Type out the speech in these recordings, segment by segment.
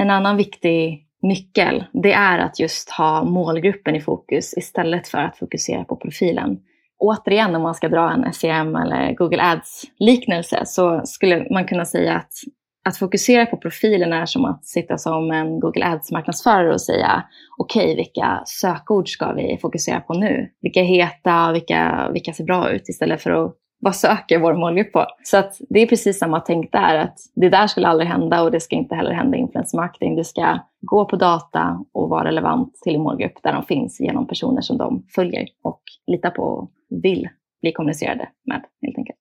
En annan viktig nyckel, det är att just ha målgruppen i fokus istället för att fokusera på profilen. Återigen, om man ska dra en SEM eller Google Ads-liknelse så skulle man kunna säga att att fokusera på profilen är som att sitta som en Google Ads-marknadsförare och säga okej, okay, vilka sökord ska vi fokusera på nu? Vilka är heta, vilka, vilka ser bra ut istället för att vad söker vår målgrupp på? Så att det är precis samma tänk där, att det där skulle aldrig hända och det ska inte heller hända i influencer marketing. Du ska gå på data och vara relevant till en målgrupp där de finns genom personer som de följer och litar på och vill bli kommunicerade med helt enkelt.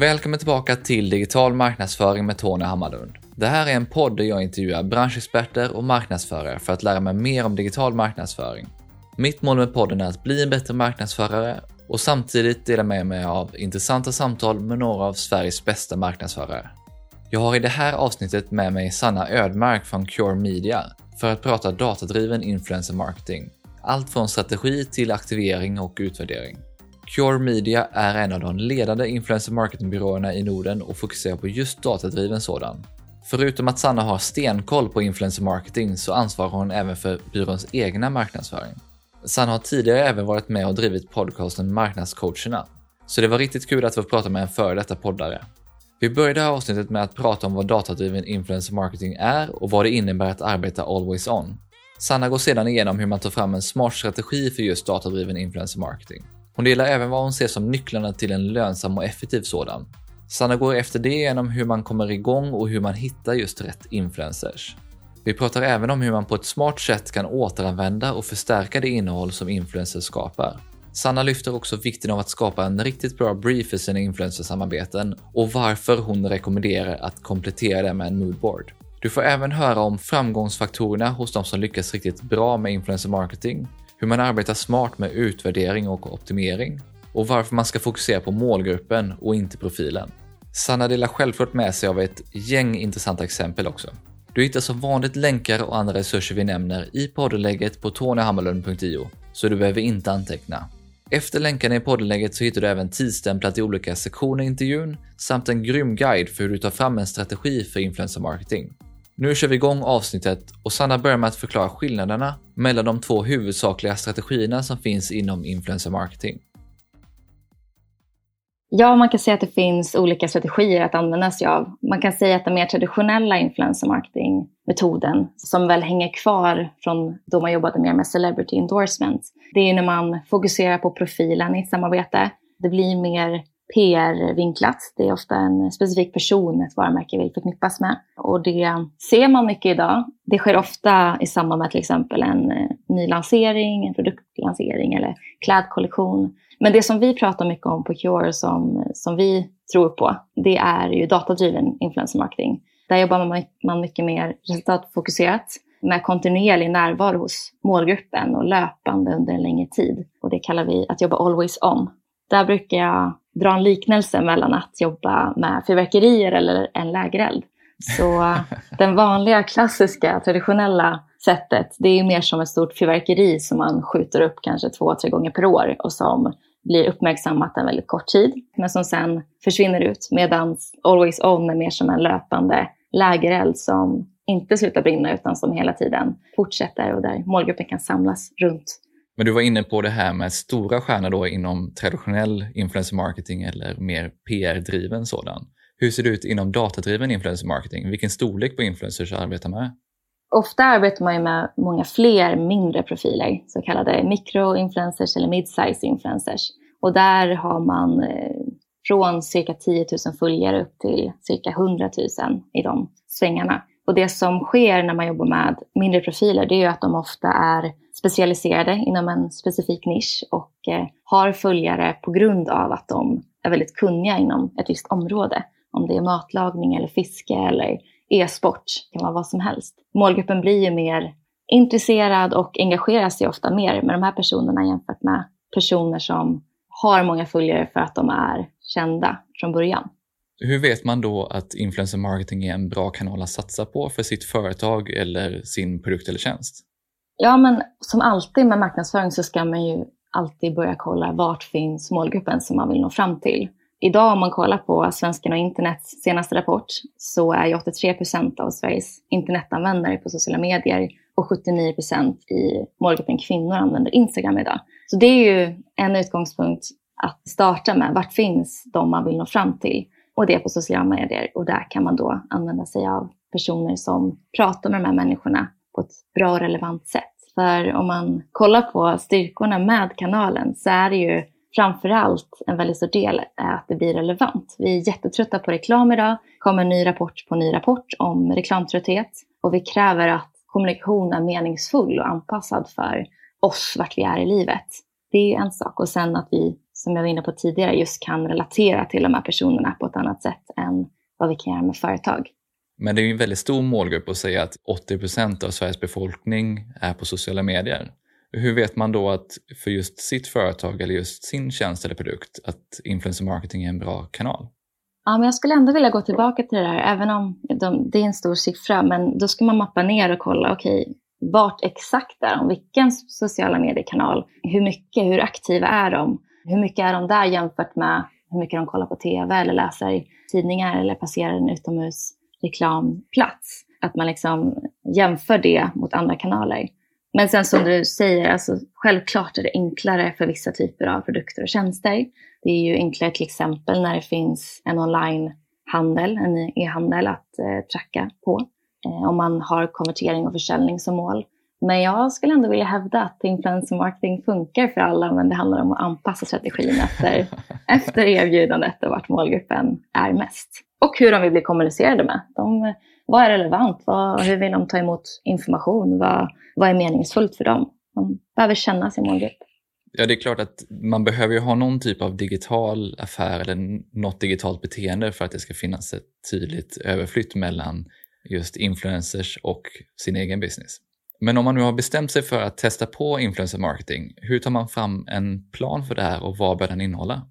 Välkommen tillbaka till Digital marknadsföring med Tony Hammarlund. Det här är en podd där jag intervjuar branschexperter och marknadsförare för att lära mig mer om digital marknadsföring. Mitt mål med podden är att bli en bättre marknadsförare och samtidigt dela med mig av intressanta samtal med några av Sveriges bästa marknadsförare. Jag har i det här avsnittet med mig Sanna Ödmark från Cure Media för att prata datadriven influencer marketing. Allt från strategi till aktivering och utvärdering. Cure Media är en av de ledande influencer marketingbyråerna i Norden och fokuserar på just datadriven sådan. Förutom att Sanna har stenkoll på influencer marketing så ansvarar hon även för byråns egna marknadsföring. Sanna har tidigare även varit med och drivit podcasten Marknadscoacherna, så det var riktigt kul att få prata med en före detta poddare. Vi började det här avsnittet med att prata om vad datadriven influencer marketing är och vad det innebär att arbeta always on. Sanna går sedan igenom hur man tar fram en smart strategi för just datadriven influencer marketing. Hon delar även vad hon ser som nycklarna till en lönsam och effektiv sådan. Sanna går efter det genom hur man kommer igång och hur man hittar just rätt influencers. Vi pratar även om hur man på ett smart sätt kan återanvända och förstärka det innehåll som influencers skapar. Sanna lyfter också vikten av att skapa en riktigt bra brief för sina influencersamarbeten och varför hon rekommenderar att komplettera det med en moodboard. Du får även höra om framgångsfaktorerna hos de som lyckas riktigt bra med influencer marketing, hur man arbetar smart med utvärdering och optimering och varför man ska fokusera på målgruppen och inte profilen. Sanna delar självklart med sig av ett gäng intressanta exempel också. Du hittar som vanligt länkar och andra resurser vi nämner i poddenlägget på tonyhammarlund.io, så du behöver inte anteckna. Efter länkarna i poddenlägget så hittar du även tidsstämplat i olika sektioner i intervjun samt en grym guide för hur du tar fram en strategi för influencer marketing. Nu kör vi igång avsnittet och Sanna börjar med att förklara skillnaderna mellan de två huvudsakliga strategierna som finns inom influencer marketing. Ja, man kan säga att det finns olika strategier att använda sig av. Man kan säga att den mer traditionella influencer marketing-metoden, som väl hänger kvar från då man jobbade mer med celebrity endorsement, det är när man fokuserar på profilen i ett samarbete. Det blir mer PR-vinklat. Det är ofta en specifik person ett varumärke vill förknippas med. Och det ser man mycket idag. Det sker ofta i samband med till exempel en eh, ny lansering, en produktlansering eller klädkollektion. Men det som vi pratar mycket om på Cure som, som vi tror på, det är ju datadriven influencer marketing. Där jobbar man mycket mer resultatfokuserat med kontinuerlig närvaro hos målgruppen och löpande under en längre tid. Och det kallar vi att jobba always on. Där brukar jag dra en liknelse mellan att jobba med fyrverkerier eller en lägereld. Så den vanliga klassiska traditionella sättet, det är mer som ett stort fyrverkeri som man skjuter upp kanske två, tre gånger per år och som blir uppmärksammat en väldigt kort tid, men som sen försvinner ut. Medan Always On är mer som en löpande lägereld som inte slutar brinna utan som hela tiden fortsätter och där målgruppen kan samlas runt men du var inne på det här med stora stjärnor då inom traditionell influencer marketing eller mer PR-driven sådan. Hur ser det ut inom datadriven influencer marketing? Vilken storlek på influencers arbetar med? Ofta arbetar man med många fler mindre profiler, så kallade mikroinfluencers eller mid-size influencers. Och där har man eh, från cirka 10 000 följare upp till cirka 100 000 i de svängarna. Och det som sker när man jobbar med mindre profiler, det är ju att de ofta är specialiserade inom en specifik nisch och eh, har följare på grund av att de är väldigt kunniga inom ett visst område. Om det är matlagning eller fiske eller e-sport, det kan vara vad som helst. Målgruppen blir ju mer intresserad och engagerar sig ofta mer med de här personerna jämfört med personer som har många följare för att de är kända från början. Hur vet man då att influencer marketing är en bra kanal att satsa på för sitt företag eller sin produkt eller tjänst? Ja, men som alltid med marknadsföring så ska man ju alltid börja kolla vart finns målgruppen som man vill nå fram till. Idag om man kollar på Svenskarna och internets senaste rapport så är ju 83 procent av Sveriges internetanvändare på sociala medier och 79 procent i målgruppen kvinnor använder Instagram idag. Så det är ju en utgångspunkt att starta med. Vart finns de man vill nå fram till? Och det är på sociala medier. Och där kan man då använda sig av personer som pratar med de här människorna på ett bra och relevant sätt. För om man kollar på styrkorna med kanalen så är det ju framförallt en väldigt stor del är att det blir relevant. Vi är jättetrötta på reklam idag. Det kommer en ny rapport på ny rapport om reklamtrötthet. Och vi kräver att kommunikation är meningsfull och anpassad för oss vart vi är i livet. Det är en sak. Och sen att vi, som jag var inne på tidigare, just kan relatera till de här personerna på ett annat sätt än vad vi kan göra med företag. Men det är ju en väldigt stor målgrupp att säga att 80 procent av Sveriges befolkning är på sociala medier. Hur vet man då att för just sitt företag eller just sin tjänst eller produkt att influencer marketing är en bra kanal? Ja, men jag skulle ändå vilja gå tillbaka till det här, även om de, det är en stor siffra. Men då ska man mappa ner och kolla, okej, okay, vart exakt är de? Vilken sociala mediekanal? Hur mycket? Hur aktiva är de? Hur mycket är de där jämfört med hur mycket de kollar på tv eller läser tidningar eller passerar en utomhusreklamplats? Att man liksom jämför det mot andra kanaler. Men sen som du säger, alltså, självklart är det enklare för vissa typer av produkter och tjänster. Det är ju enklare till exempel när det finns en onlinehandel, en e-handel att eh, tracka på. Eh, om man har konvertering och försäljning som mål. Men jag skulle ändå vilja hävda att influencer marketing funkar för alla, men det handlar om att anpassa strategin efter, efter erbjudandet och vart målgruppen är mest. Och hur de vill bli kommunicerade med. De, vad är relevant? Vad, hur vill de ta emot information? Vad, vad är meningsfullt för dem? De behöver känna sin målgrupp. Ja, det är klart att man behöver ju ha någon typ av digital affär eller något digitalt beteende för att det ska finnas ett tydligt överflytt mellan just influencers och sin egen business. Men om man nu har bestämt sig för att testa på influencer marketing, hur tar man fram en plan för det här och vad bör den innehålla?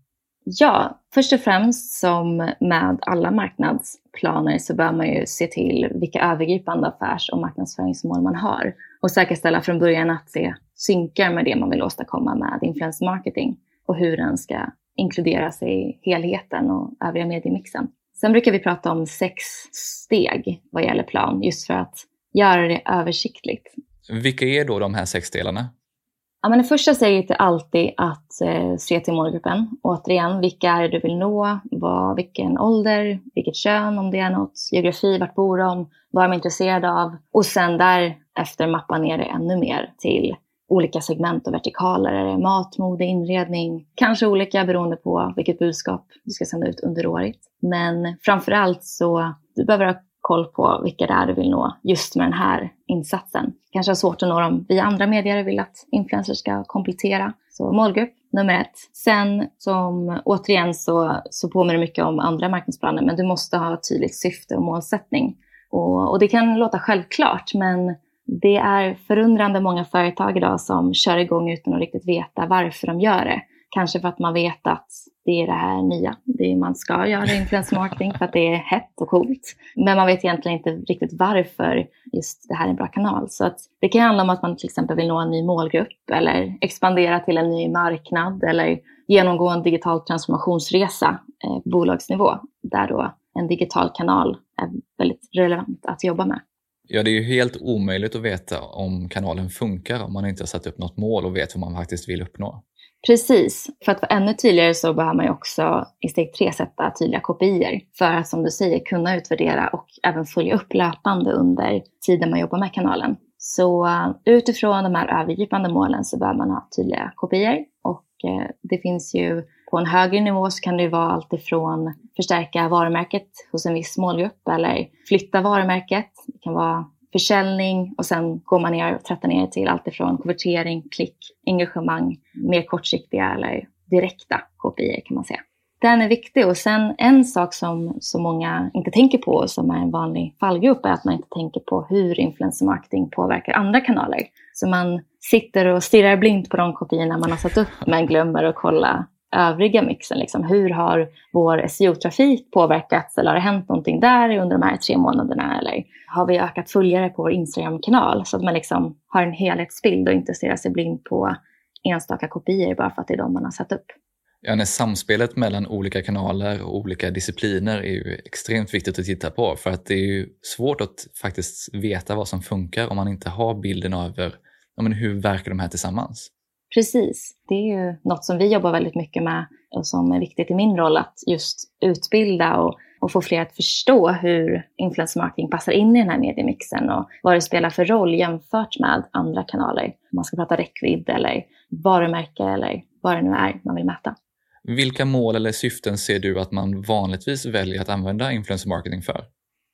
Ja, först och främst som med alla marknadsplaner så bör man ju se till vilka övergripande affärs och marknadsföringsmål man har och säkerställa från början att det synkar med det man vill åstadkomma med influencer marketing och hur den ska inkluderas i helheten och övriga mediemixen. Sen brukar vi prata om sex steg vad gäller plan, just för att göra det översiktligt. Vilka är då de här sex delarna? Ja, men det första steget är alltid att eh, se till målgruppen. Återigen, vilka är det du vill nå? Vad, vilken ålder? Vilket kön om det är något? Geografi, vart bor de? Vad är de intresserade av? Och sen därefter mappa ner det ännu mer till olika segment och vertikaler. Är det mat, mode, inredning? Kanske olika beroende på vilket budskap du ska sända ut under året. Men framför allt så du behöver ha koll på vilka det är du vill nå just med den här insatsen. Kanske har svårt att nå dem via andra medier och vill att influencers ska komplettera. Så målgrupp nummer ett. Sen som återigen så, så påminner mycket om andra marknadsplaner men du måste ha ett tydligt syfte och målsättning. Och, och det kan låta självklart men det är förundrande många företag idag som kör igång utan att riktigt veta varför de gör det. Kanske för att man vet att det är det här nya. Det är, man ska göra influencer marketing för att det är hett och coolt. Men man vet egentligen inte riktigt varför just det här är en bra kanal. Så att det kan handla om att man till exempel vill nå en ny målgrupp eller expandera till en ny marknad eller genomgå en digital transformationsresa eh, på bolagsnivå där då en digital kanal är väldigt relevant att jobba med. Ja, det är ju helt omöjligt att veta om kanalen funkar om man inte har satt upp något mål och vet vad man faktiskt vill uppnå. Precis. För att vara ännu tydligare så behöver man ju också i steg tre sätta tydliga kopior för att som du säger kunna utvärdera och även följa upp löpande under tiden man jobbar med kanalen. Så eh, utifrån de här övergripande målen så behöver man ha tydliga kopior och eh, det finns ju på en högre nivå så kan det ju vara alltifrån förstärka varumärket hos en viss målgrupp eller flytta varumärket. Det kan vara försäljning och sen går man ner och trattar ner till allt ifrån konvertering, klick, engagemang, mer kortsiktiga eller direkta KPI kan man säga. Den är viktig och sen en sak som så många inte tänker på och som är en vanlig fallgrop är att man inte tänker på hur influencer marketing påverkar andra kanaler. Så man sitter och stirrar blint på de kopiorna man har satt upp men glömmer att kolla övriga mixen. Liksom. Hur har vår SEO-trafik påverkats eller har det hänt någonting där under de här tre månaderna? Eller har vi ökat följare på vår Instagram-kanal? Så att man liksom har en helhetsbild och inte stirrar sig blind på enstaka kopior bara för att det är de man har satt upp. Ja, när samspelet mellan olika kanaler och olika discipliner är ju extremt viktigt att titta på för att det är ju svårt att faktiskt veta vad som funkar om man inte har bilden över ja, men hur verkar de här tillsammans. Precis, det är ju något som vi jobbar väldigt mycket med och som är viktigt i min roll att just utbilda och, och få fler att förstå hur influencer marketing passar in i den här mediemixen och vad det spelar för roll jämfört med andra kanaler. Om man ska prata räckvidd eller varumärke eller vad det nu är man vill mäta. Vilka mål eller syften ser du att man vanligtvis väljer att använda influencer marketing för?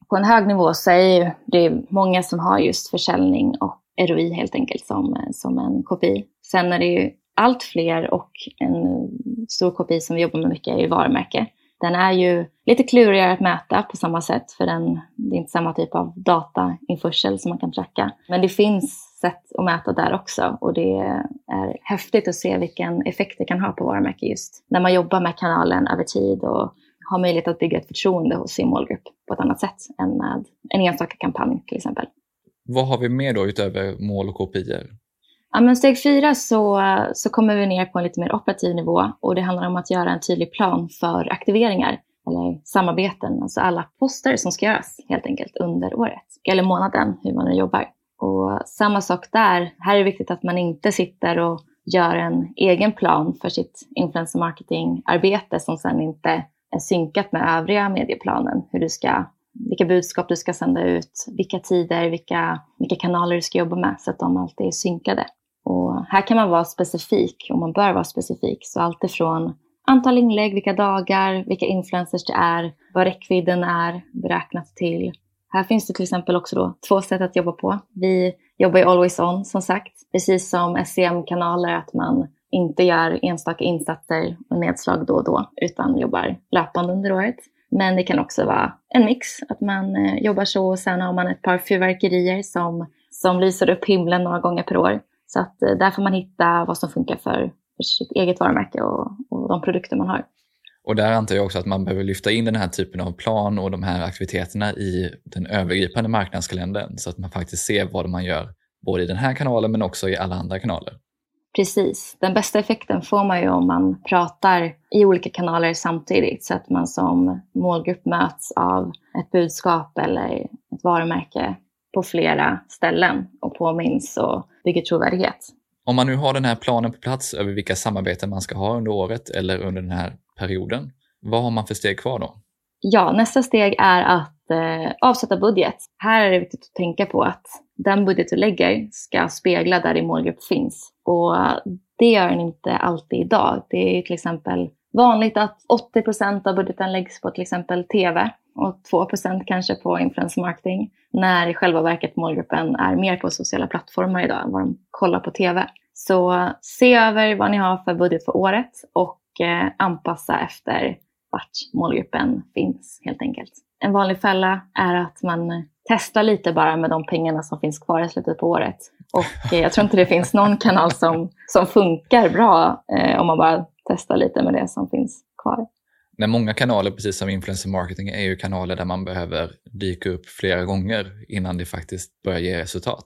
På en hög nivå så är det många som har just försäljning och ROI helt enkelt som, eh, som en kopi. Sen är det ju allt fler och en stor KPI som vi jobbar med mycket är ju varumärke. Den är ju lite klurigare att mäta på samma sätt för den, det är inte samma typ av datainförsel som man kan tracka. Men det finns sätt att mäta där också och det är häftigt att se vilken effekt det kan ha på varumärke just när man jobbar med kanalen över tid och har möjlighet att bygga ett förtroende hos sin målgrupp på ett annat sätt än med en enstaka kampanj till exempel. Vad har vi mer då utöver mål och kopior? Ja, men steg fyra så, så kommer vi ner på en lite mer operativ nivå och det handlar om att göra en tydlig plan för aktiveringar eller samarbeten, alltså alla poster som ska göras helt enkelt under året eller månaden, hur man nu jobbar. Och samma sak där, här är det viktigt att man inte sitter och gör en egen plan för sitt influencer marketing-arbete som sen inte är synkat med övriga medieplanen, hur du ska vilka budskap du ska sända ut, vilka tider, vilka, vilka kanaler du ska jobba med så att de alltid är synkade. Och här kan man vara specifik och man bör vara specifik. Så allt ifrån antal inlägg, vilka dagar, vilka influencers det är, vad räckvidden är beräknat till. Här finns det till exempel också då två sätt att jobba på. Vi jobbar ju always on som sagt, precis som SEM-kanaler, att man inte gör enstaka insatser och nedslag då och då, utan jobbar löpande under året. Men det kan också vara en mix, att man eh, jobbar så och sen har man ett par fyrverkerier som, som lyser upp himlen några gånger per år. Så att eh, där får man hitta vad som funkar för, för sitt eget varumärke och, och de produkter man har. Och där antar jag också att man behöver lyfta in den här typen av plan och de här aktiviteterna i den övergripande marknadskalendern så att man faktiskt ser vad man gör både i den här kanalen men också i alla andra kanaler. Precis. Den bästa effekten får man ju om man pratar i olika kanaler samtidigt så att man som målgrupp möts av ett budskap eller ett varumärke på flera ställen och påminns och bygger trovärdighet. Om man nu har den här planen på plats över vilka samarbeten man ska ha under året eller under den här perioden, vad har man för steg kvar då? Ja, nästa steg är att eh, avsätta budget. Här är det viktigt att tänka på att den budget du lägger ska spegla där din målgrupp finns. Och det gör den inte alltid idag. Det är till exempel vanligt att 80 procent av budgeten läggs på till exempel TV och 2 procent kanske på influencer marketing. När i själva verket målgruppen är mer på sociala plattformar idag än vad de kollar på TV. Så se över vad ni har för budget för året och eh, anpassa efter vart målgruppen finns helt enkelt. En vanlig fälla är att man testar lite bara med de pengarna som finns kvar i slutet på året. Och eh, jag tror inte det finns någon kanal som, som funkar bra eh, om man bara testar lite med det som finns kvar. Nej, många kanaler, precis som influencer marketing, är ju kanaler där man behöver dyka upp flera gånger innan det faktiskt börjar ge resultat.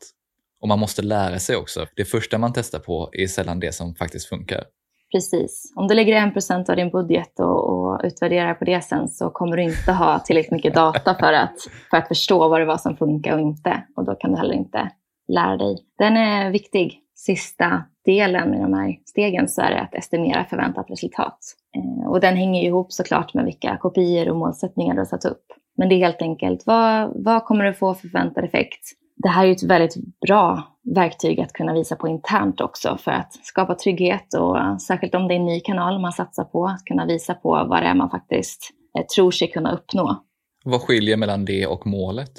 Och man måste lära sig också. Det första man testar på är sällan det som faktiskt funkar. Precis. Om du lägger en procent av din budget och, och, utvärderar på det sen så kommer du inte ha tillräckligt mycket data för att, för att förstå vad det var som funkar och inte. Och då kan du heller inte lära dig. Den är viktig. Sista delen i de här stegen så är det att estimera förväntat resultat. Eh, och den hänger ihop såklart med vilka kopior och målsättningar du har satt upp. Men det är helt enkelt, vad, vad kommer du få för förväntad effekt? Det här är ju ett väldigt bra verktyg att kunna visa på internt också för att skapa trygghet och särskilt om det är en ny kanal man satsar på, att kunna visa på vad det är man faktiskt eh, tror sig kunna uppnå. Vad skiljer mellan det och målet?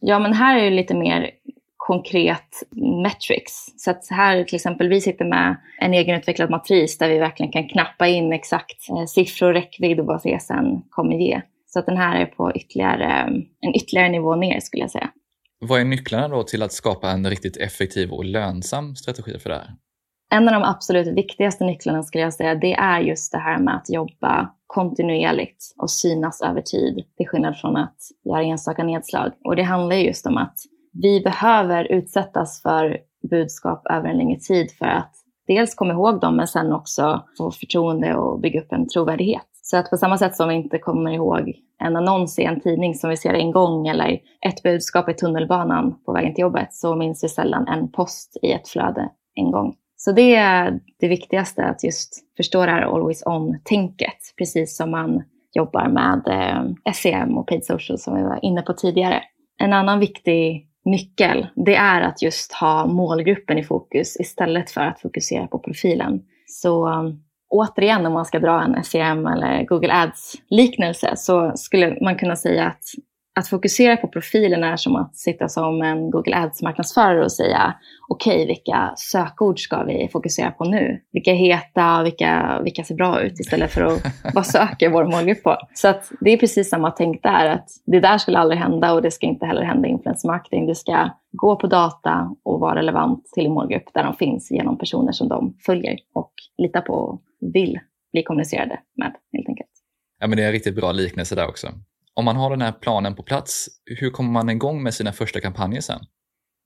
Ja, men här är det lite mer konkret metrics. Så att här till exempel, vi sitter med en egenutvecklad matris där vi verkligen kan knappa in exakt eh, siffror, räckvidd och vad CSN kommer ge. Så att den här är på ytterligare, en ytterligare nivå ner skulle jag säga. Vad är nycklarna då till att skapa en riktigt effektiv och lönsam strategi för det här? En av de absolut viktigaste nycklarna skulle jag säga, det är just det här med att jobba kontinuerligt och synas över tid, till skillnad från att göra enstaka nedslag. Och det handlar just om att vi behöver utsättas för budskap över en längre tid för att dels komma ihåg dem, men sen också få förtroende och bygga upp en trovärdighet. Så att på samma sätt som vi inte kommer ihåg en annons i en tidning som vi ser en gång eller ett budskap i tunnelbanan på vägen till jobbet så minns vi sällan en post i ett flöde en gång. Så det är det viktigaste, att just förstå det här always on-tänket, precis som man jobbar med eh, SEM och paid social som vi var inne på tidigare. En annan viktig nyckel, det är att just ha målgruppen i fokus istället för att fokusera på profilen. Så um, återigen, om man ska dra en SEM eller Google Ads-liknelse, så skulle man kunna säga att att fokusera på profilen är som att sitta som en Google Ads-marknadsförare och säga okej, okay, vilka sökord ska vi fokusera på nu? Vilka är heta, vilka, vilka ser bra ut istället för att vad söker vår målgrupp på? Så att det är precis samma tänk där, att det där skulle aldrig hända och det ska inte heller hända i influencer marketing. Du ska gå på data och vara relevant till en målgrupp där de finns genom personer som de följer och litar på och vill bli kommunicerade med helt enkelt. Ja, men det är en riktigt bra liknelse där också om man har den här planen på plats, hur kommer man igång med sina första kampanjer sen?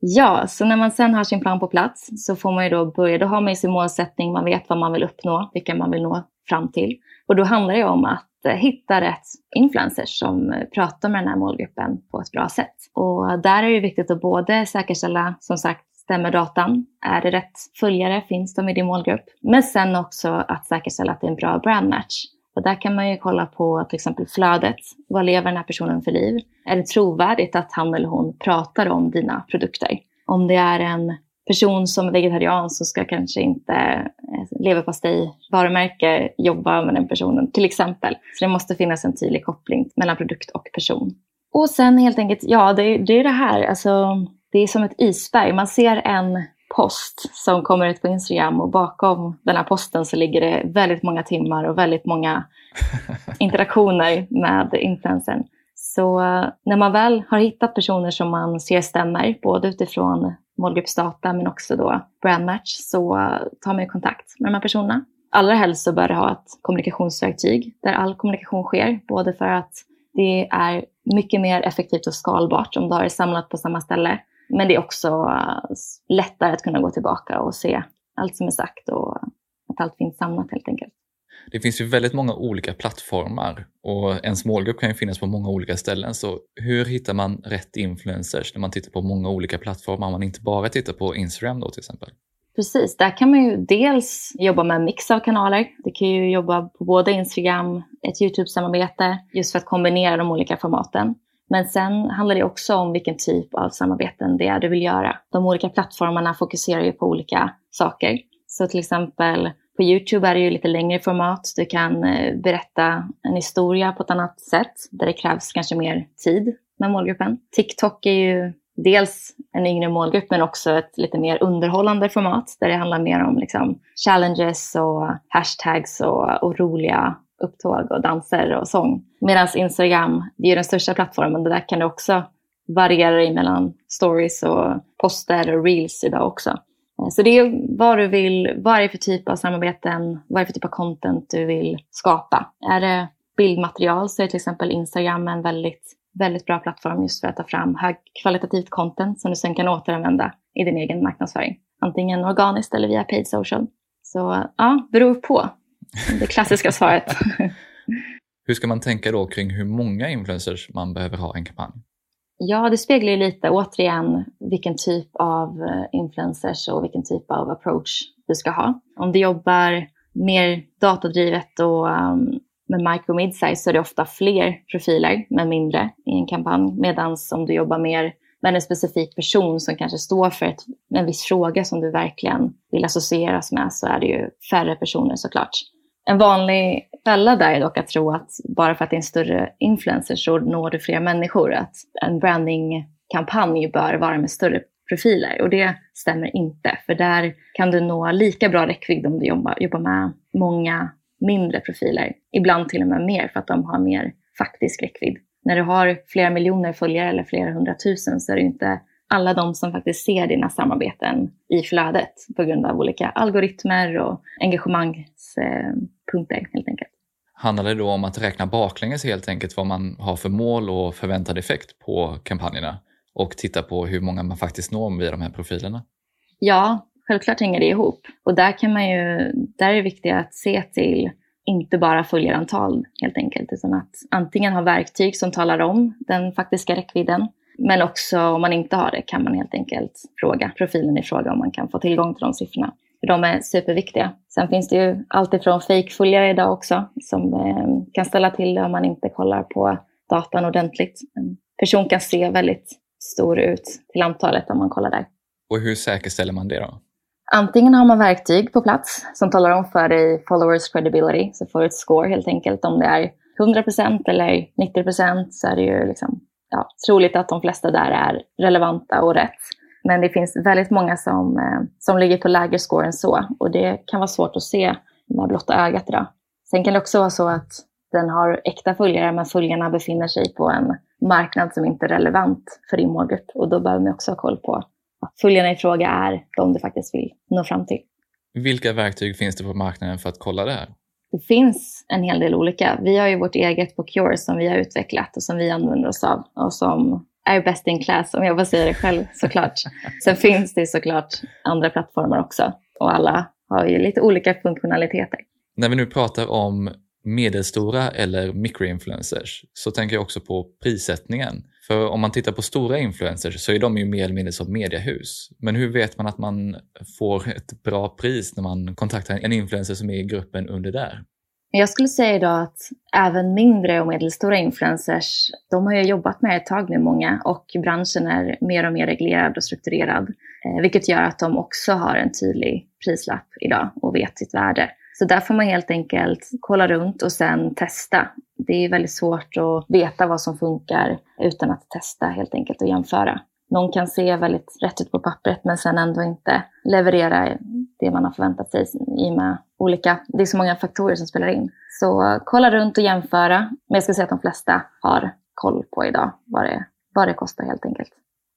Ja, så när man sen har sin plan på plats så får man ju då börja, då har man ju sin målsättning, man vet vad man vill uppnå, vilka man vill nå fram till. Och då handlar det om att eh, hitta rätt influencers som eh, pratar med den här målgruppen på ett bra sätt. Och där är det viktigt att både säkerställa, som sagt, stämmer datan? Är det rätt följare? Finns de i din målgrupp? Men sen också att säkerställa att det är en bra brandmatch. Och där kan man ju kolla på till exempel flödet. Vad lever den här personen för liv? Är det trovärdigt att han eller hon pratar om dina produkter? Om det är en person som är vegetarian så ska kanske inte eh, leverpastejvarumärke leverpastej varumärke jobba med den personen till exempel. Så det måste finnas en tydlig koppling mellan produkt och person. Och sen helt enkelt, ja det, det är det här, alltså det är som ett isberg. Man ser en post som kommer ut på Instagram och bakom den här posten så ligger det väldigt många timmar och väldigt många interaktioner med influencern. Så eh, när man väl har hittat personer som man ser stämmer, både utifrån målgruppsdata men också då brandmatch, så eh, tar man kontakt med de här personerna. Allra helst så bör det ha ett kommunikationsverktyg där all kommunikation sker, både för att det är mycket mer effektivt och skalbart om du har det samlat på samma ställe men det är också eh, lättare att kunna gå tillbaka och se allt som är sagt och att allt finns samlat helt enkelt. Det finns ju väldigt många olika plattformar och ens målgrupp kan ju finnas på många olika ställen. Så hur hittar man rätt influencers när man tittar på många olika plattformar, om man inte bara tittar på Instagram då till exempel? Precis, där kan man ju dels jobba med en mix av kanaler. Du kan ju jobba på både Instagram, ett YouTube-samarbete, just för att kombinera de olika formaten. Men sen handlar det också om vilken typ av samarbeten det är du vill göra. De olika plattformarna fokuserar ju på olika saker. Så till exempel på Youtube är det ju lite längre format. Du kan eh, berätta en historia på ett annat sätt där det krävs kanske mer tid med målgruppen. TikTok är ju dels en yngre målgrupp men också ett lite mer underhållande format där det handlar mer om liksom challenges och hashtags och, och roliga upptåg och danser och sång. Medan Instagram, det är den största plattformen, där kan det också variera mellan stories och poster och reels idag också. Eh, så det är vad du vill, vad är det för typ av samarbeten, vad är det för typ av content du vill skapa. Är det bildmaterial så är till exempel Instagram en väldigt, väldigt bra plattform just för att ta fram högkvalitativt content som du sen kan återanvända i din egen marknadsföring. Antingen organiskt eller via paid social. Så ja, beror på. Det klassiska svaret. hur ska man tänka då kring hur många influencers man behöver ha i en kampanj? Ja, det speglar ju lite återigen vilken typ av eh, influencers och vilken typ av approach du ska ha. Om du jobbar mer datadrivet och um, med micro mid-size så är det ofta fler profiler men mindre i en kampanj. Medan om du jobbar mer med en specifik person som kanske står för ett, en viss fråga som du verkligen vill associeras med så är det ju färre personer såklart. En vanlig fälla där är dock att tro att bara för att det är en större influencer så når du fler människor. Att en brandingkampanj bör vara med större profiler och det stämmer inte. För där kan du nå lika bra räckvidd om du jobbar, jobbar med många mindre profiler. Ibland till och med mer för att de har mer faktisk räckvidd. När du har flera miljoner följare eller flera hundratusen så är det inte alla de som faktiskt ser dina samarbeten i flödet på grund av olika algoritmer och engagemangspunkter helt enkelt. Handlar det då om att räkna baklänges helt enkelt vad man har för mål och förväntad effekt på kampanjerna och titta på hur många man faktiskt når via de här profilerna? Ja, självklart hänger det ihop. Och där, kan man ju, där är det viktigt att se till inte bara följarantal helt enkelt, utan att antingen ha verktyg som talar om den faktiska räckvidden, men också om man inte har det kan man helt enkelt fråga profilen i fråga om man kan få tillgång till de siffrorna. De är superviktiga. Sen finns det ju alltifrån fejkföljare idag också som eh, kan ställa till det om man inte kollar på datan ordentligt. En person kan se väldigt stor ut till antalet om man kollar där. Och hur säkerställer man det då? Antingen har man verktyg på plats som talar om för dig followers credibility, så får du ett score helt enkelt. Om det är 100% eller 90% så är det ju liksom, ja, troligt att de flesta där är relevanta och rätt. Men det finns väldigt många som, eh, som ligger på lägre score än så och det kan vara svårt att se med blotta ögat idag. Sen kan det också vara så att den har äkta följare men följarna befinner sig på en marknad som inte är relevant för din målgrupp och då behöver man också ha koll på att följarna i fråga är de du faktiskt vill nå fram till. Vilka verktyg finns det på marknaden för att kolla det här? Det finns en hel del olika. Vi har ju vårt eget på Cure som vi har utvecklat och som vi använder oss av och som är best in class om jag får säga det själv såklart. Sen finns det såklart andra plattformar också och alla har ju lite olika funktionaliteter. När vi nu pratar om medelstora eller mikroinfluencers så tänker jag också på prissättningen. För om man tittar på stora influencers så är de ju mer eller mindre som mediehus. Men hur vet man att man får ett bra pris när man kontaktar en influencer som är i gruppen under där? Jag skulle säga idag att även mindre och medelstora influencers, de har ju jobbat med ett tag nu många och branschen är mer och mer reglerad och strukturerad. Eh, vilket gör att de också har en tydlig prislapp idag och vet sitt värde. Så där får man helt enkelt kolla runt och sen testa. Det är väldigt svårt att veta vad som funkar utan att testa helt enkelt och jämföra. Någon kan se väldigt rätt ut på pappret men sen ändå inte leverera det man har förväntat sig i och med olika, det är så många faktorer som spelar in. Så kolla runt och jämföra. Men jag ska säga att de flesta har koll på idag vad det, vad det kostar helt enkelt.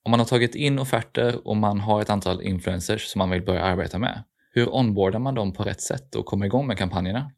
Om man har tagit in offerter och man har ett antal influencers som man vill börja arbeta med, hur onboardar man dem på rätt sätt och kommer igång med kampanjerna?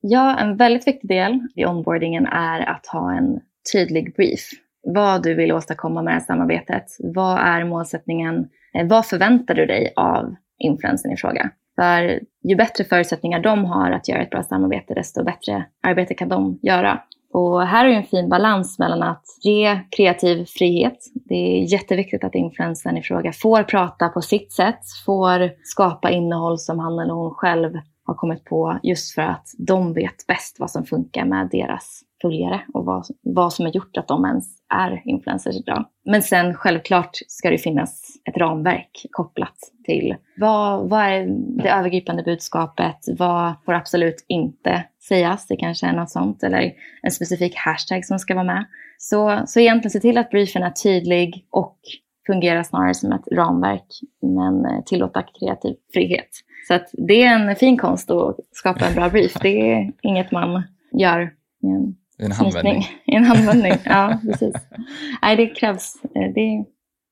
Ja, en väldigt viktig del i onboardingen är att ha en tydlig brief. Vad du vill åstadkomma med det här samarbetet. Vad är målsättningen? Eh, vad förväntar du dig av influensen i fråga? För ju bättre förutsättningar de har att göra ett bra samarbete, desto bättre arbete kan de göra. Och här är en fin balans mellan att ge kreativ frihet. Det är jätteviktigt att influensen i fråga får prata på sitt sätt, får skapa innehåll som han eller hon själv har kommit på just för att de vet bäst vad som funkar med deras följare och vad, vad som har gjort att de ens är influencers idag. Men sen självklart ska det finnas ett ramverk kopplat till vad, vad är det övergripande budskapet? Vad får absolut inte sägas? Det kanske är något sånt eller en specifik hashtag som ska vara med. Så, så egentligen se till att briefen är tydlig och fungerar snarare som ett ramverk men tillåta kreativ frihet. Så att det är en fin konst att skapa en bra brief. Det är inget man gör i en en handvändning. I en handvändning, ja precis. Nej, det krävs. Eh, det...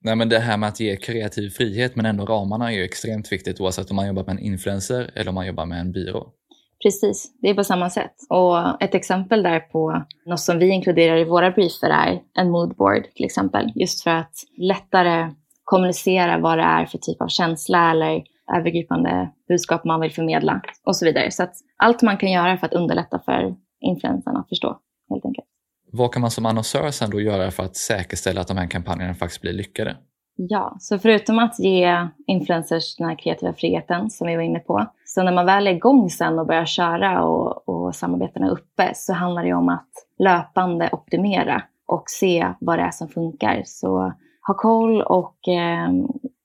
Nej, men det här med att ge kreativ frihet men ändå ramarna är ju extremt viktigt oavsett om man jobbar med en influencer eller om man jobbar med en byrå. Precis, det är på samma sätt. Och ett exempel där på något som vi inkluderar i våra briefer är en moodboard till exempel. Just för att lättare kommunicera vad det är för typ av känsla eller övergripande budskap man vill förmedla och så vidare. Så att allt man kan göra för att underlätta för influencerna att förstå helt enkelt. Vad kan man som annonsör sen då göra för att säkerställa att de här kampanjerna faktiskt blir lyckade? Ja, så förutom att ge influencers den här kreativa friheten som vi var inne på, så när man väl är igång sen och börjar köra och, och samarbetena är uppe så handlar det om att löpande optimera och se vad det är som funkar. Så ha koll och eh,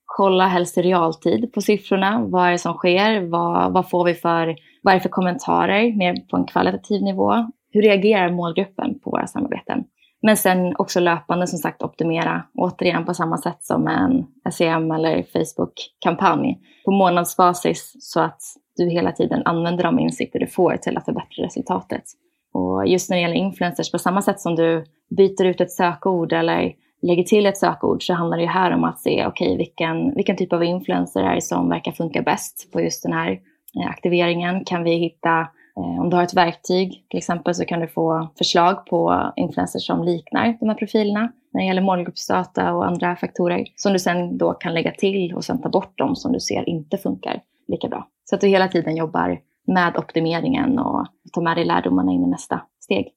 kolla helst i realtid på siffrorna. Vad är det som sker? Vad, vad får vi för, vad är det för kommentarer mer på en kvalitativ nivå? Hur reagerar målgruppen på våra samarbeten? Men sen också löpande som sagt optimera, återigen på samma sätt som en SEM eller Facebook-kampanj på månadsbasis så att du hela tiden använder de insikter du får till att förbättra resultatet. Och just när det gäller influencers, på samma sätt som du byter ut ett sökord eller lägger till ett sökord så handlar det ju här om att se okej, okay, vilken, vilken typ av influencer är det som verkar funka bäst på just den här eh, aktiveringen? Kan vi hitta, om du har ett verktyg till exempel, så kan du få förslag på influencers som liknar de här profilerna när det gäller målgruppsdata och andra faktorer som du sen då kan lägga till och sen ta bort dem som du ser inte funkar lika bra. Så att du hela tiden jobbar med optimeringen och tar med dig lärdomarna in i nästa steg.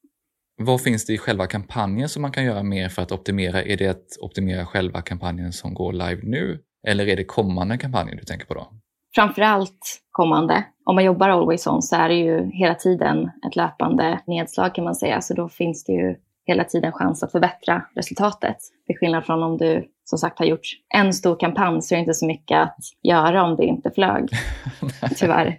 Vad finns det i själva kampanjen som man kan göra mer för att optimera? Är det att optimera själva kampanjen som går live nu? Eller är det kommande kampanjer du tänker på då? Framförallt kommande. Om man jobbar always on så är det ju hela tiden ett löpande nedslag kan man säga. Så då finns det ju hela tiden chans att förbättra resultatet. Till skillnad från om du som sagt har gjort en stor kampanj så är det inte så mycket att göra om det inte flög. Tyvärr.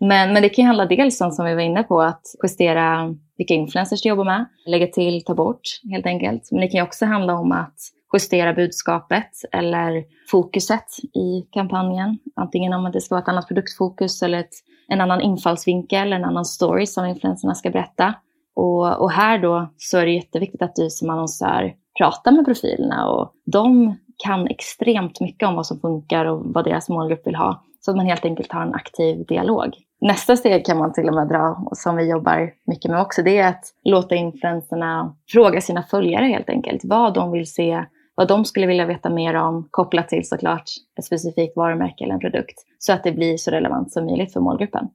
Men, men det kan handla dels om, som vi var inne på, att justera vilka influencers du jobbar med, lägga till, ta bort helt enkelt. Men det kan också handla om att justera budskapet eller fokuset i kampanjen. Antingen om det ska vara ett annat produktfokus eller ett, en annan infallsvinkel, en annan story som influencerna ska berätta. Och, och här då så är det jätteviktigt att du som annonsör pratar med profilerna och de kan extremt mycket om vad som funkar och vad deras målgrupp vill ha. Så att man helt enkelt har en aktiv dialog. Nästa steg kan man till och med dra, som vi jobbar mycket med också, det är att låta influenserna fråga sina följare helt enkelt vad de vill se, vad de skulle vilja veta mer om, kopplat till såklart ett specifikt varumärke eller en produkt, så att det blir så relevant som möjligt för målgruppen.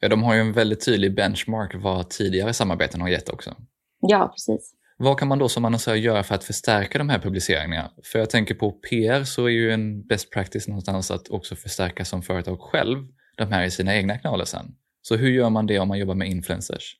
Ja, de har ju en väldigt tydlig benchmark vad tidigare samarbeten har gett också. Ja, precis. Vad kan man då som annonsör göra för att förstärka de här publiceringarna? För jag tänker på PR så är ju en best practice någonstans att också förstärka som företag själv de här i sina egna kanaler sen. Så hur gör man det om man jobbar med influencers?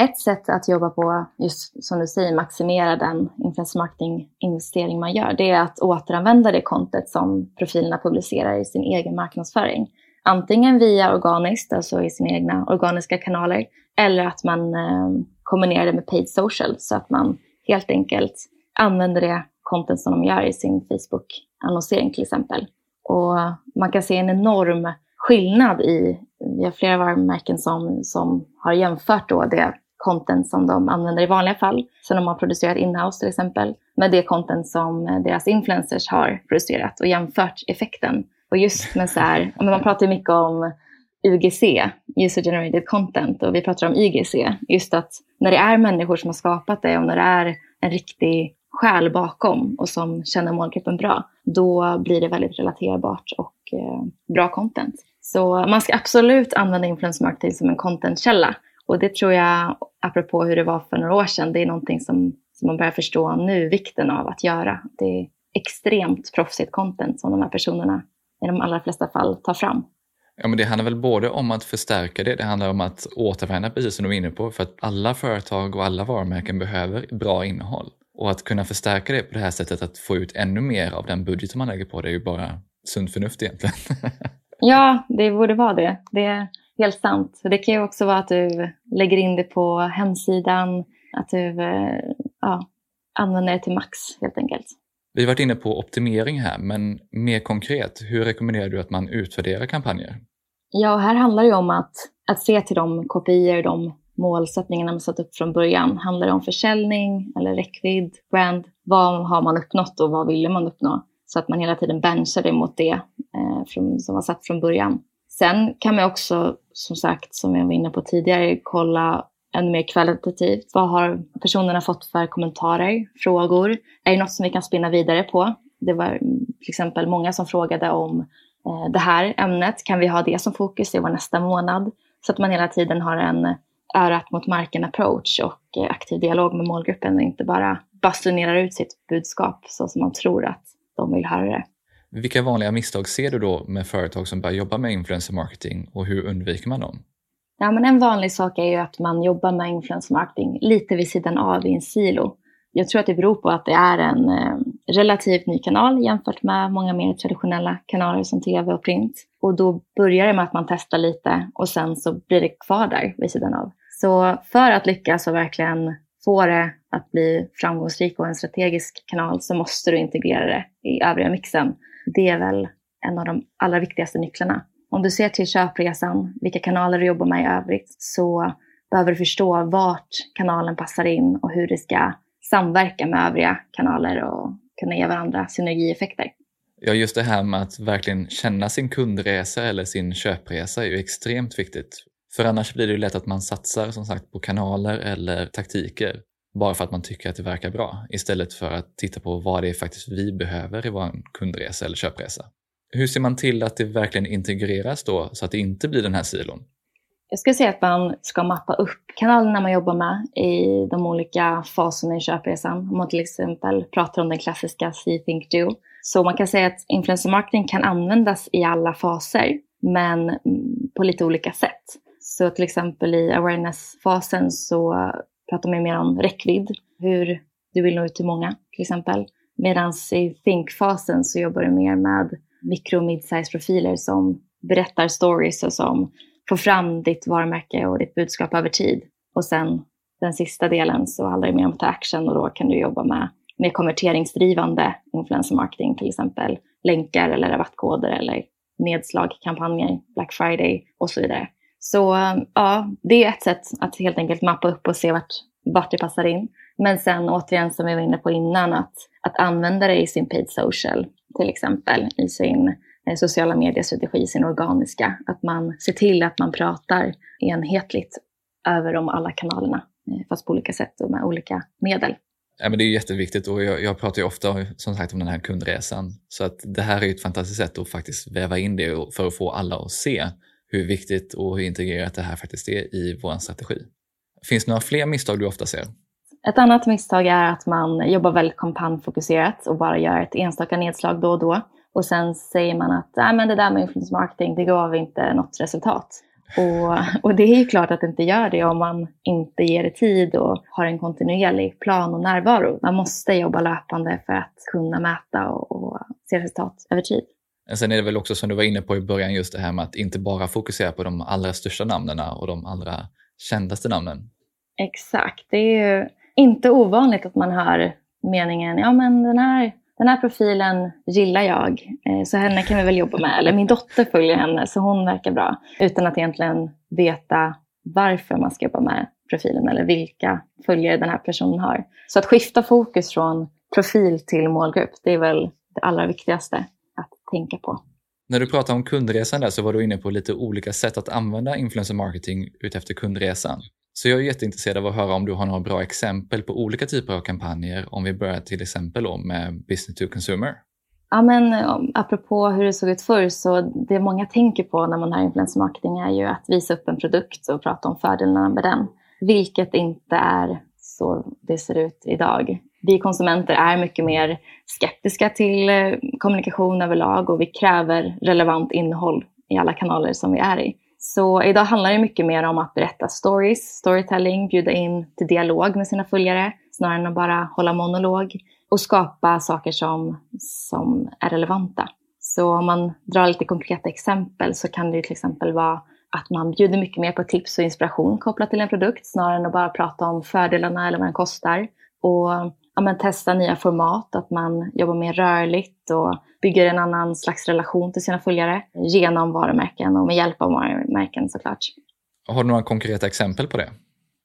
Ett sätt att jobba på, just som du säger, maximera den influencer marketing-investering man gör, det är att återanvända det kontot som profilerna publicerar i sin egen marknadsföring. Antingen via organiskt, alltså i sina egna organiska kanaler, eller att man eh, kombinerar det med paid social så att man helt enkelt använder det content som de gör i sin Facebook-annonsering till exempel. Och man kan se en enorm skillnad i, vi har flera varumärken som, som har jämfört då det content som de använder i vanliga fall, som de har producerat inhouse till exempel, med det content som eh, deras influencers har producerat och jämfört effekten. Och just med så här, man pratar ju mycket om UGC, User Generated Content, och vi pratar om IGC. Just att när det är människor som har skapat det och när det är en riktig själ bakom och som känner målgruppen bra, då blir det väldigt relaterbart och eh, bra content. Så man ska absolut använda influencer marketing som en contentkälla. Och det tror jag, apropå hur det var för några år sedan, det är någonting som, som man börjar förstå nu, vikten av att göra. Det är extremt proffsigt content som de här personerna i de allra flesta fall tar fram. Ja, men det handlar väl både om att förstärka det, det handlar om att återvända, precis som du var inne på, för att alla företag och alla varumärken behöver bra innehåll. Och att kunna förstärka det på det här sättet, att få ut ännu mer av den budget man lägger på det, är ju bara sunt förnuft egentligen. ja, det borde vara det. Det helt sant. Det kan ju också vara att du lägger in det på hemsidan, att du eh, ja, använder det till max helt enkelt. Vi har varit inne på optimering här, men mer konkret, hur rekommenderar du att man utvärderar kampanjer? Ja, här handlar det om att, att se till de kopior, de målsättningarna man satt upp från början. Handlar det om försäljning eller räckvidd, brand? Vad har man uppnått och vad ville man uppnå? Så att man hela tiden benchar det mot det eh, från, som var satt från början. Sen kan man också, som sagt, som jag var inne på tidigare, kolla ännu mer kvalitativt. Vad har personerna fått för kommentarer, frågor? Är det något som vi kan spinna vidare på? Det var mm, till exempel många som frågade om eh, det här ämnet. Kan vi ha det som fokus i vår nästa månad? Så att man hela tiden har en örat mot marken approach och eh, aktiv dialog med målgruppen och inte bara basunerar ut sitt budskap så som man tror att de vill höra det. Vilka vanliga misstag ser du då med företag som börjar jobba med influencer marketing och hur undviker man dem? Ja, men en vanlig sak är ju att man jobbar med influencer marketing lite vid sidan av i en silo. Jag tror att det beror på att det är en eh, relativt ny kanal jämfört med många mer traditionella kanaler som tv och print. Och då börjar det med att man testar lite och sen så blir det kvar där vid sidan av. Så för att lyckas och verkligen få det att bli framgångsrik och en strategisk kanal så måste du integrera det i övriga mixen. Det är väl en av de allra viktigaste nycklarna. Om du ser till köpresan, vilka kanaler du jobbar med i övrigt, så behöver du förstå vart kanalen passar in och hur det ska samverka med övriga kanaler och kunna ge varandra synergieffekter. Ja, just det här med att verkligen känna sin kundresa eller sin köpresa är ju extremt viktigt. För annars blir det ju lätt att man satsar som sagt på kanaler eller taktiker bara för att man tycker att det verkar bra istället för att titta på vad det är faktiskt vi behöver i vår kundresa eller köpresa. Hur ser man till att det verkligen integreras då så att det inte blir den här silon? Jag skulle säga att man ska mappa upp kanalerna man jobbar med i de olika faserna i köpresan. Om man till exempel pratar om den klassiska See, Think, Do. Så man kan säga att influencer marketing kan användas i alla faser, men på lite olika sätt. Så till exempel i awareness-fasen så pratar man mer om räckvidd, hur du vill nå ut till många till exempel. Medan i think-fasen så jobbar du mer med mikro och mid-size profiler som berättar stories och som får fram ditt varumärke och ditt budskap över tid. Och sen den sista delen så handlar det mer om att ta action och då kan du jobba med mer konverteringsdrivande influencer marketing, till exempel länkar eller rabattkoder eller nedslag, kampanjer, Black Friday och så vidare. Så eh, ja, det är ett sätt att helt enkelt mappa upp och se vart, vart det passar in. Men sen återigen som vi var inne på innan, att, att använda det i sin paid social, till exempel i sin eh, sociala mediestrategi, sin organiska. Att man ser till att man pratar enhetligt över de alla kanalerna, eh, fast på olika sätt och med olika medel. Ja, men det är jätteviktigt och jag, jag pratar ju ofta som sagt om den här kundresan. Så att det här är ett fantastiskt sätt att faktiskt väva in det för att få alla att se hur viktigt och hur integrerat det här faktiskt är i vår strategi. Finns det några fler misstag du ofta ser? Ett annat misstag är att man jobbar väldigt kampanjfokuserat och bara gör ett enstaka nedslag då och då. Och sen säger man att Nej, men det där med influencer marketing, det gav inte något resultat. Och, och, det är ju klart att det inte gör det om man inte ger det tid och har en kontinuerlig plan och närvaro. Man måste jobba löpande för att kunna mäta och, och se resultat över tid. Sen är det väl också som du var inne på i början just det här med att inte bara fokusera på de allra största namnen och de allra kändaste namnen. Exakt, det är ju inte ovanligt att man hör meningen, ja men den här, den här profilen gillar jag, eh, så henne kan vi väl jobba med. Eller min dotter följer henne, så hon verkar bra. Utan att egentligen veta varför man ska jobba med profilen eller vilka följare den här personen har. Så att skifta fokus från profil till målgrupp, det är väl det allra viktigaste tänka på. När du pratar om kundresan där så var du inne på lite olika sätt att använda influencer marketing utefter kundresan. Så jag är jätteintresserad av att höra om du har några bra exempel på olika typer av kampanjer om vi börjar till exempel med business to consumer. Ja, men apropå hur det såg ut förr, så det många tänker på när man har influencer marketing är ju att visa upp en produkt och prata om fördelarna med den. Vilket inte är så det ser ut idag vi konsumenter är mycket mer skeptiska till eh, kommunikation överlag och vi kräver relevant innehåll i alla kanaler som vi är i. Så idag handlar det mycket mer om att berätta stories, storytelling, bjuda in till dialog med sina följare snarare än att bara hålla monolog och skapa saker som, som är relevanta. Så om man drar lite konkreta exempel så kan det till exempel vara att man bjuder mycket mer på tips och inspiration kopplat till en produkt snarare än att bara prata om fördelarna eller vad den kostar. Och ja, men testa nya format, att man jobbar mer rörligt och bygger en annan slags relation till sina följare genom varumärken och med hjälp av varumärken såklart. Har du några konkreta exempel på det?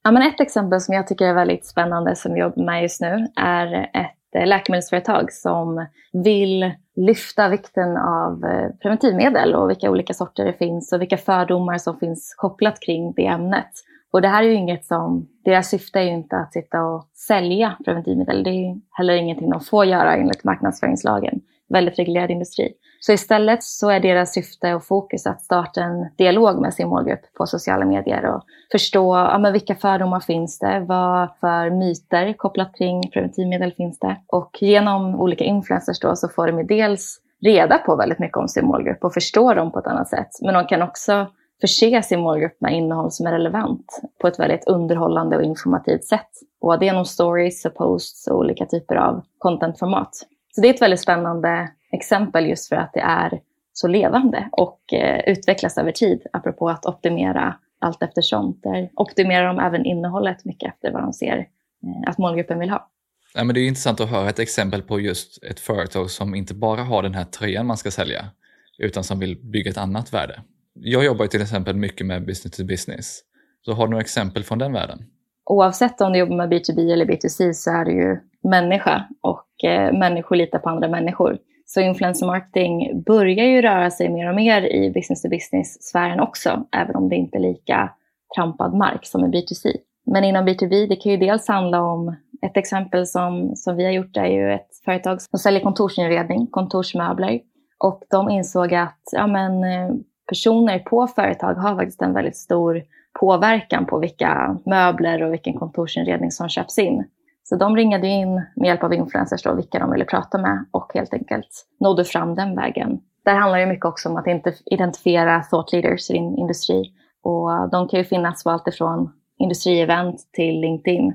Ja, men ett exempel som jag tycker är väldigt spännande som vi jobbar med just nu är ett eh, läkemedelsföretag som vill lyfta vikten av eh, preventivmedel och vilka olika sorter det finns och vilka fördomar som finns kopplat kring det ämnet. Och det här är ju inget som, deras syfte är ju inte att sitta och sälja preventivmedel. Det är heller ingenting de får göra enligt marknadsföringslagen. Väldigt reglerad industri. Så istället så är deras syfte och fokus att starta en dialog med sin målgrupp på sociala medier och förstå ja, men vilka fördomar finns det, vad för myter kopplat kring preventivmedel finns det. Och genom olika influencers då så får de dels reda på väldigt mycket om sin målgrupp och förstå dem på ett annat sätt. Men de kan också förse sin målgrupp med innehåll som är relevant på ett väldigt underhållande och informativt sätt. Både genom stories och posts och olika typer av contentformat. Så det är ett väldigt spännande exempel just för att det är så levande och eh, utvecklas över tid, apropå att optimera allt eftersom. Där optimerar de även innehållet mycket efter vad de ser eh, att målgruppen vill ha. Ja, men det är intressant att höra ett exempel på just ett företag som inte bara har den här tröjan man ska sälja, utan som vill bygga ett annat värde. Jag jobbar till exempel mycket med business to business. Så har du några exempel från den världen? Oavsett om du jobbar med B2B eller B2C så är du ju människa och eh, människor litar på andra människor. Så influencer marketing börjar ju röra sig mer och mer i business to business-sfären också, även om det inte är lika trampad mark som i B2C. Men inom B2B, det kan ju dels handla om ett exempel som, som vi har gjort är ju ett företag som säljer kontorsinredning, kontorsmöbler. Och de insåg att ja, men, eh, personer på företag har faktiskt en väldigt stor påverkan på vilka möbler och vilken kontorsinredning som köps in. Så de ringade in med hjälp av influencers då, vilka de ville prata med och helt enkelt nådde fram den vägen. Där handlar det mycket också om att identifiera thought leaders i din industri. Och de kan ju finnas på allt ifrån industrievent till LinkedIn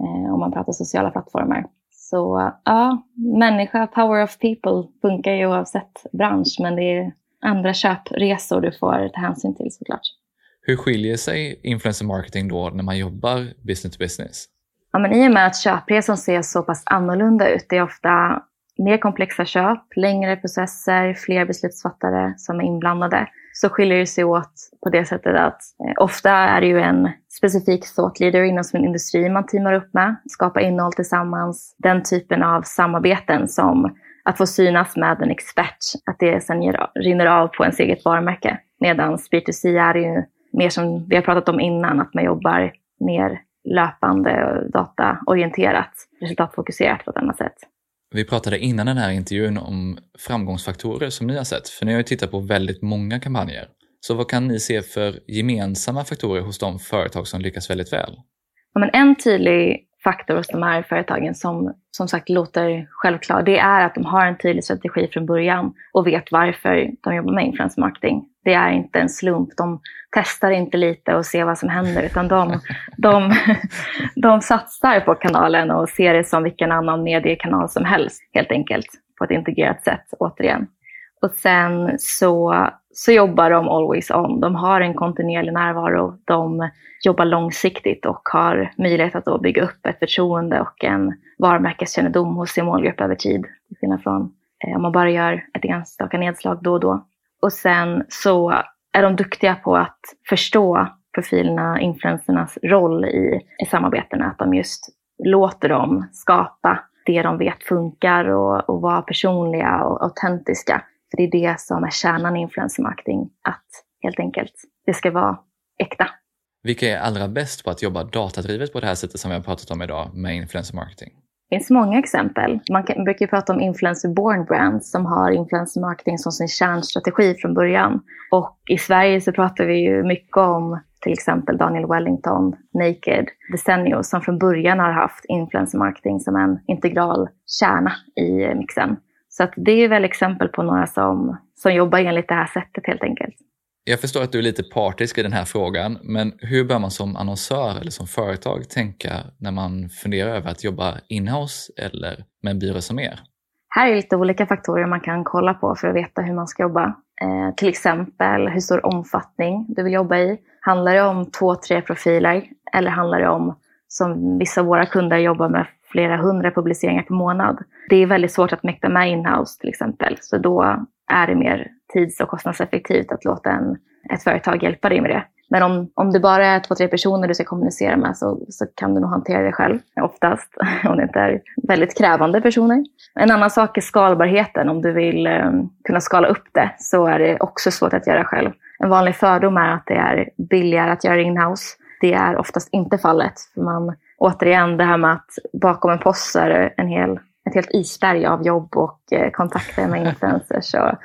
eh, om man pratar sociala plattformar. Så ja, människa, power of people funkar ju oavsett bransch men det är andra köpresor du får ta hänsyn till såklart. Hur skiljer sig influencer marketing då när man jobbar business to business? Ja, men I och med att köpresan ser så pass annorlunda ut, det är ofta mer komplexa köp, längre processer, fler beslutsfattare som är inblandade, så skiljer det sig åt på det sättet att eh, ofta är det ju en specifik thought leader inom sin industri man teamar upp med, skapar innehåll tillsammans, den typen av samarbeten som att få synas med en expert, att det sen ger, rinner av på ens eget varumärke. Medan B2C är ju mer som vi har pratat om innan, att man jobbar mer löpande och dataorienterat, resultatfokuserat på ett annat sätt. Vi pratade innan den här intervjun om framgångsfaktorer som ni har sett, för ni har ju tittat på väldigt många kampanjer. Så vad kan ni se för gemensamma faktorer hos de företag som lyckas väldigt väl? Ja, men en tydlig faktor hos de här företagen som som sagt låter självklar, det är att de har en tydlig strategi från början och vet varför de jobbar med influencer marketing. Det är inte en slump. De testar inte lite och ser vad som händer, utan de, de, de satsar på kanalen och ser det som vilken annan mediekanal som helst, helt enkelt, på ett integrerat sätt, återigen. Och sen så, så jobbar de always on. De har en kontinuerlig närvaro. De jobbar långsiktigt och har möjlighet att då bygga upp ett förtroende och en varumärkeskännedom hos sin målgrupp över tid. Till skillnad från eh, om man bara gör ett enstaka nedslag då och då. Och sen så är de duktiga på att förstå profilerna, influencernas roll i, i samarbetena. Att de just låter dem skapa det de vet funkar och, och vara personliga och autentiska. För det är det som är kärnan i influencer marketing. Att helt enkelt det ska vara äkta. Vilka är allra bäst på att jobba datadrivet på det här sättet som vi har pratat om idag med influencer marketing? Det finns många exempel. Man kan, brukar prata om influencer born brands som har influencer marketing som sin kärnstrategi från början. Och i Sverige så pratar vi ju mycket om till exempel Daniel Wellington, Naked, Desenio som från början har haft influencer marketing som en integral kärna i mixen. Så att det är väl exempel på några som, som jobbar enligt det här sättet helt enkelt. Jag förstår att du är lite partisk i den här frågan, men hur bör man som annonsör eller som företag tänka när man funderar över att jobba inhouse eller med en byrå som er? Här är lite olika faktorer man kan kolla på för att veta hur man ska jobba. Eh, till exempel hur stor omfattning du vill jobba i. Handlar det om två, tre profiler eller handlar det om, som vissa av våra kunder jobbar med, flera hundra publiceringar per månad? Det är väldigt svårt att mäkta med inhouse till exempel, så då är det mer tids och kostnadseffektivt att låta en, ett företag hjälpa dig med det. Men om, om det bara är två, tre personer du ska kommunicera med så, så kan du nog hantera det själv, oftast, om det inte är väldigt krävande personer. En annan sak är skalbarheten. Om du vill um, kunna skala upp det så är det också svårt att göra själv. En vanlig fördom är att det är billigare att göra inhouse. Det är oftast inte fallet. För man, återigen, det här med att bakom en post är det en hel ett helt isberg av jobb och eh, kontakter med influencers och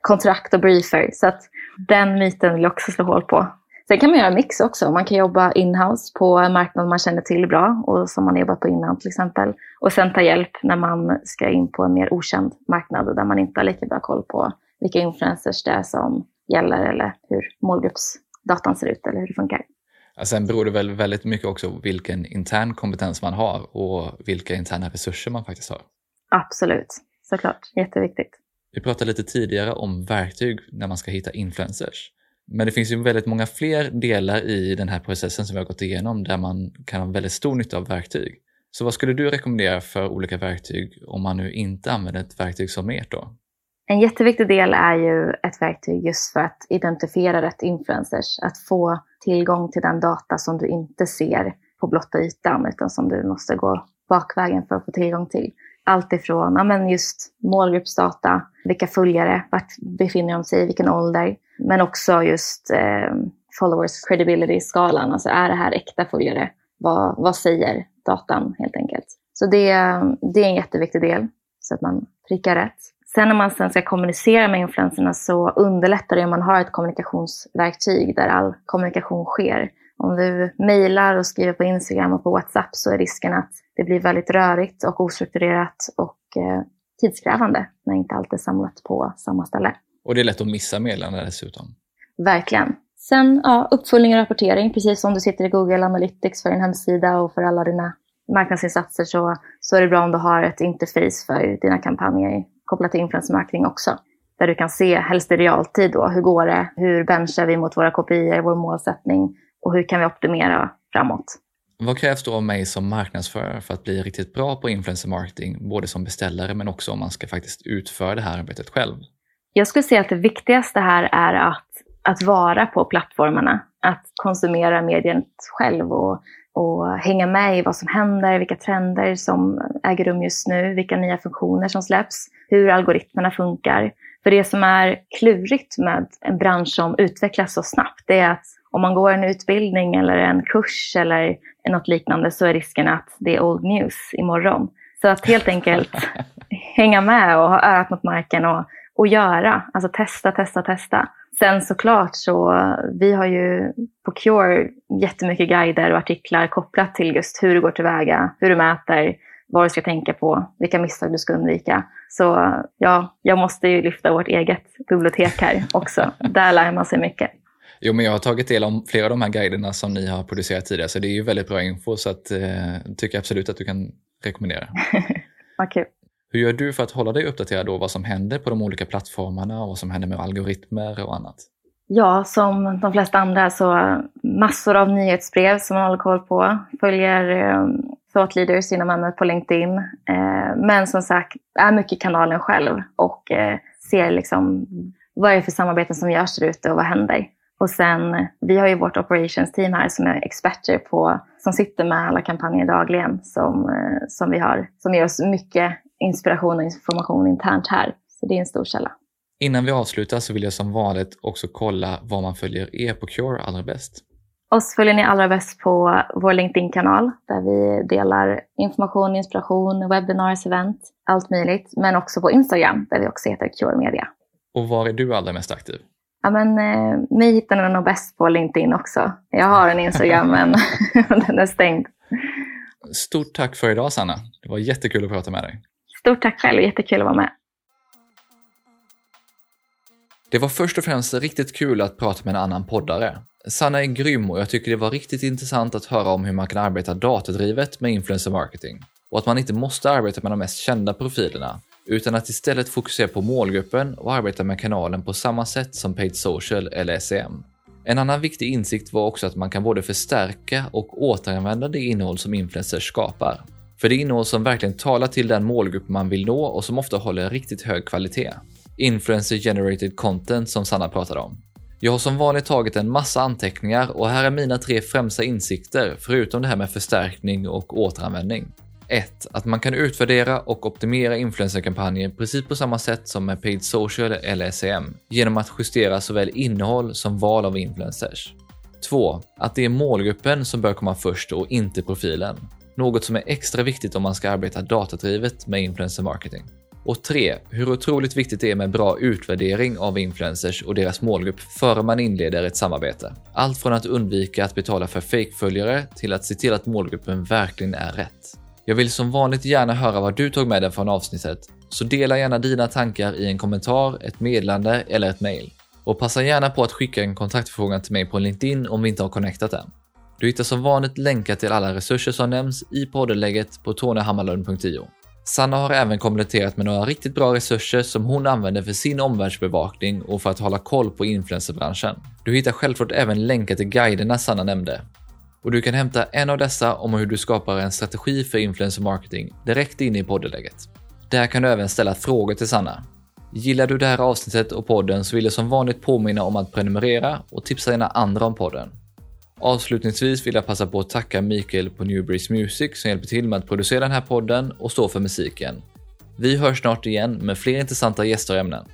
kontrakt och briefer. Så att den myten vill jag också slå hål på. Sen kan man göra mix också. Man kan jobba inhouse på en marknad man känner till bra och som man har jobbat på innan till exempel. Och sen ta hjälp när man ska in på en mer okänd marknad där man inte har lika bra koll på vilka influencers det är som gäller eller hur målgruppsdatan ser ut eller hur det funkar. Sen beror det väl väldigt mycket också vilken intern kompetens man har och vilka interna resurser man faktiskt har. Absolut, såklart. Jätteviktigt. Vi pratade lite tidigare om verktyg när man ska hitta influencers. Men det finns ju väldigt många fler delar i den här processen som vi har gått igenom där man kan ha väldigt stor nytta av verktyg. Så vad skulle du rekommendera för olika verktyg om man nu inte använder ett verktyg som ert då? En jätteviktig del är ju ett verktyg just för att identifiera rätt influencers. Att få tillgång till den data som du inte ser på blotta ytan utan som du måste gå bakvägen för att få tillgång till. Allt ifrån ja, men just målgruppsdata, vilka följare, vart befinner de sig, vilken ålder, men också just eh, followers credibility-skalan. Alltså är det här äkta följare? Vad, vad säger datan helt enkelt? Så det, det är en jätteviktig del så att man prickar rätt. Sen när man sen ska kommunicera med influenserna så underlättar det om man har ett kommunikationsverktyg där all kommunikation sker. Om du mejlar och skriver på Instagram och på WhatsApp så är risken att det blir väldigt rörigt och ostrukturerat och eh, tidskrävande när inte allt är samlat på samma ställe. Och det är lätt att missa meddelanden dessutom. Verkligen. Sen ja, uppföljning och rapportering, precis som du sitter i Google Analytics för din hemsida och för alla dina marknadsinsatser så, så är det bra om du har ett interface för dina kampanjer kopplat till influencer marketing också. Där du kan se, helst i realtid då, hur går det? Hur benchar vi mot våra kopior, vår målsättning och hur kan vi optimera framåt? Vad krävs då av mig som marknadsförare för att bli riktigt bra på influencer marketing, både som beställare men också om man ska faktiskt utföra det här arbetet själv? Jag skulle säga att det viktigaste här är att, att vara på plattformarna, att konsumera mediet själv och, och hänga med i vad som händer, vilka trender som äger rum just nu, vilka nya funktioner som släpps, hur algoritmerna funkar. För det som är klurigt med en bransch som utvecklas så snabbt, det är att om man går en utbildning eller en kurs eller något liknande så är risken att det är old news imorgon. Så att helt enkelt hänga med och ha örat mot marken och, och göra. Alltså testa, testa, testa. Sen såklart så, vi har ju på Cure jättemycket guider och artiklar kopplat till just hur du går tillväga, hur du mäter, vad du ska tänka på, vilka misstag du ska undvika. Så ja, jag måste ju lyfta vårt eget bibliotek här också. Där lär man sig mycket. Jo, men jag har tagit del av flera av de här guiderna som ni har producerat tidigare, så det är ju väldigt bra info, så att, eh, tycker jag absolut att du kan rekommendera. Vad kul. Hur gör du för att hålla dig uppdaterad då vad som händer på de olika plattformarna och vad som händer med algoritmer och annat? Ja, som de flesta andra så massor av nyhetsbrev som man håller koll på. Följer eh, thought leaders inom ämnet på LinkedIn. Eh, men som sagt, är mycket kanalen själv och eh, ser liksom vad det är för samarbeten som görs där ute och vad händer. Och sen, vi har ju vårt operations team här som är experter på, som sitter med alla kampanjer dagligen som, eh, som vi har, som ger oss mycket inspiration och information internt här. Så det är en stor källa. Innan vi avslutar så vill jag som vanligt också kolla var man följer er på Cure allra bäst. Oss följer ni allra bäst på vår LinkedIn-kanal där vi delar information, inspiration, webinars, event, allt möjligt. Men också på Instagram där vi också heter Cure Media. Och var är du allra mest aktiv? Ja, men, eh, mig hittar ni nog bäst på LinkedIn också. Jag har en Instagram men den är stängd. Stort tack för idag Sanna. Det var jättekul att prata med dig. Stort tack själv, jättekul att vara med. Det var först och främst riktigt kul att prata med en annan poddare. Sanna är grym och jag tycker det var riktigt intressant att höra om hur man kan arbeta datadrivet med influencer marketing. Och att man inte måste arbeta med de mest kända profilerna, utan att istället fokusera på målgruppen och arbeta med kanalen på samma sätt som paid social eller SEM. En annan viktig insikt var också att man kan både förstärka och återanvända det innehåll som influencers skapar. För det är innehåll som verkligen talar till den målgrupp man vill nå och som ofta håller riktigt hög kvalitet. Influencer generated content som Sanna pratade om. Jag har som vanligt tagit en massa anteckningar och här är mina tre främsta insikter förutom det här med förstärkning och återanvändning. 1. Att man kan utvärdera och optimera influencerkampanjer precis på samma sätt som med paid social eller SEM genom att justera såväl innehåll som val av influencers. 2. Att det är målgruppen som bör komma först och inte profilen. Något som är extra viktigt om man ska arbeta datadrivet med influencer marketing. Och 3. Hur otroligt viktigt det är med bra utvärdering av influencers och deras målgrupp före man inleder ett samarbete. Allt från att undvika att betala för fake-följare till att se till att målgruppen verkligen är rätt. Jag vill som vanligt gärna höra vad du tog med dig från avsnittet, så dela gärna dina tankar i en kommentar, ett meddelande eller ett mail. Och passa gärna på att skicka en kontaktförfrågan till mig på LinkedIn om vi inte har connectat än. Du hittar som vanligt länkar till alla resurser som nämns i poddenlägget på tonyhammarlund.io. Sanna har även kompletterat med några riktigt bra resurser som hon använder för sin omvärldsbevakning och för att hålla koll på influencerbranschen. Du hittar självklart även länkar till guiderna Sanna nämnde. Och du kan hämta en av dessa om hur du skapar en strategi för influencer marketing direkt inne i poddlägget. Där kan du även ställa frågor till Sanna. Gillar du det här avsnittet och podden så vill jag som vanligt påminna om att prenumerera och tipsa dina andra om podden. Avslutningsvis vill jag passa på att tacka Mikael på Newbreeze Music som hjälper till med att producera den här podden och stå för musiken. Vi hörs snart igen med fler intressanta gäster och ämnen.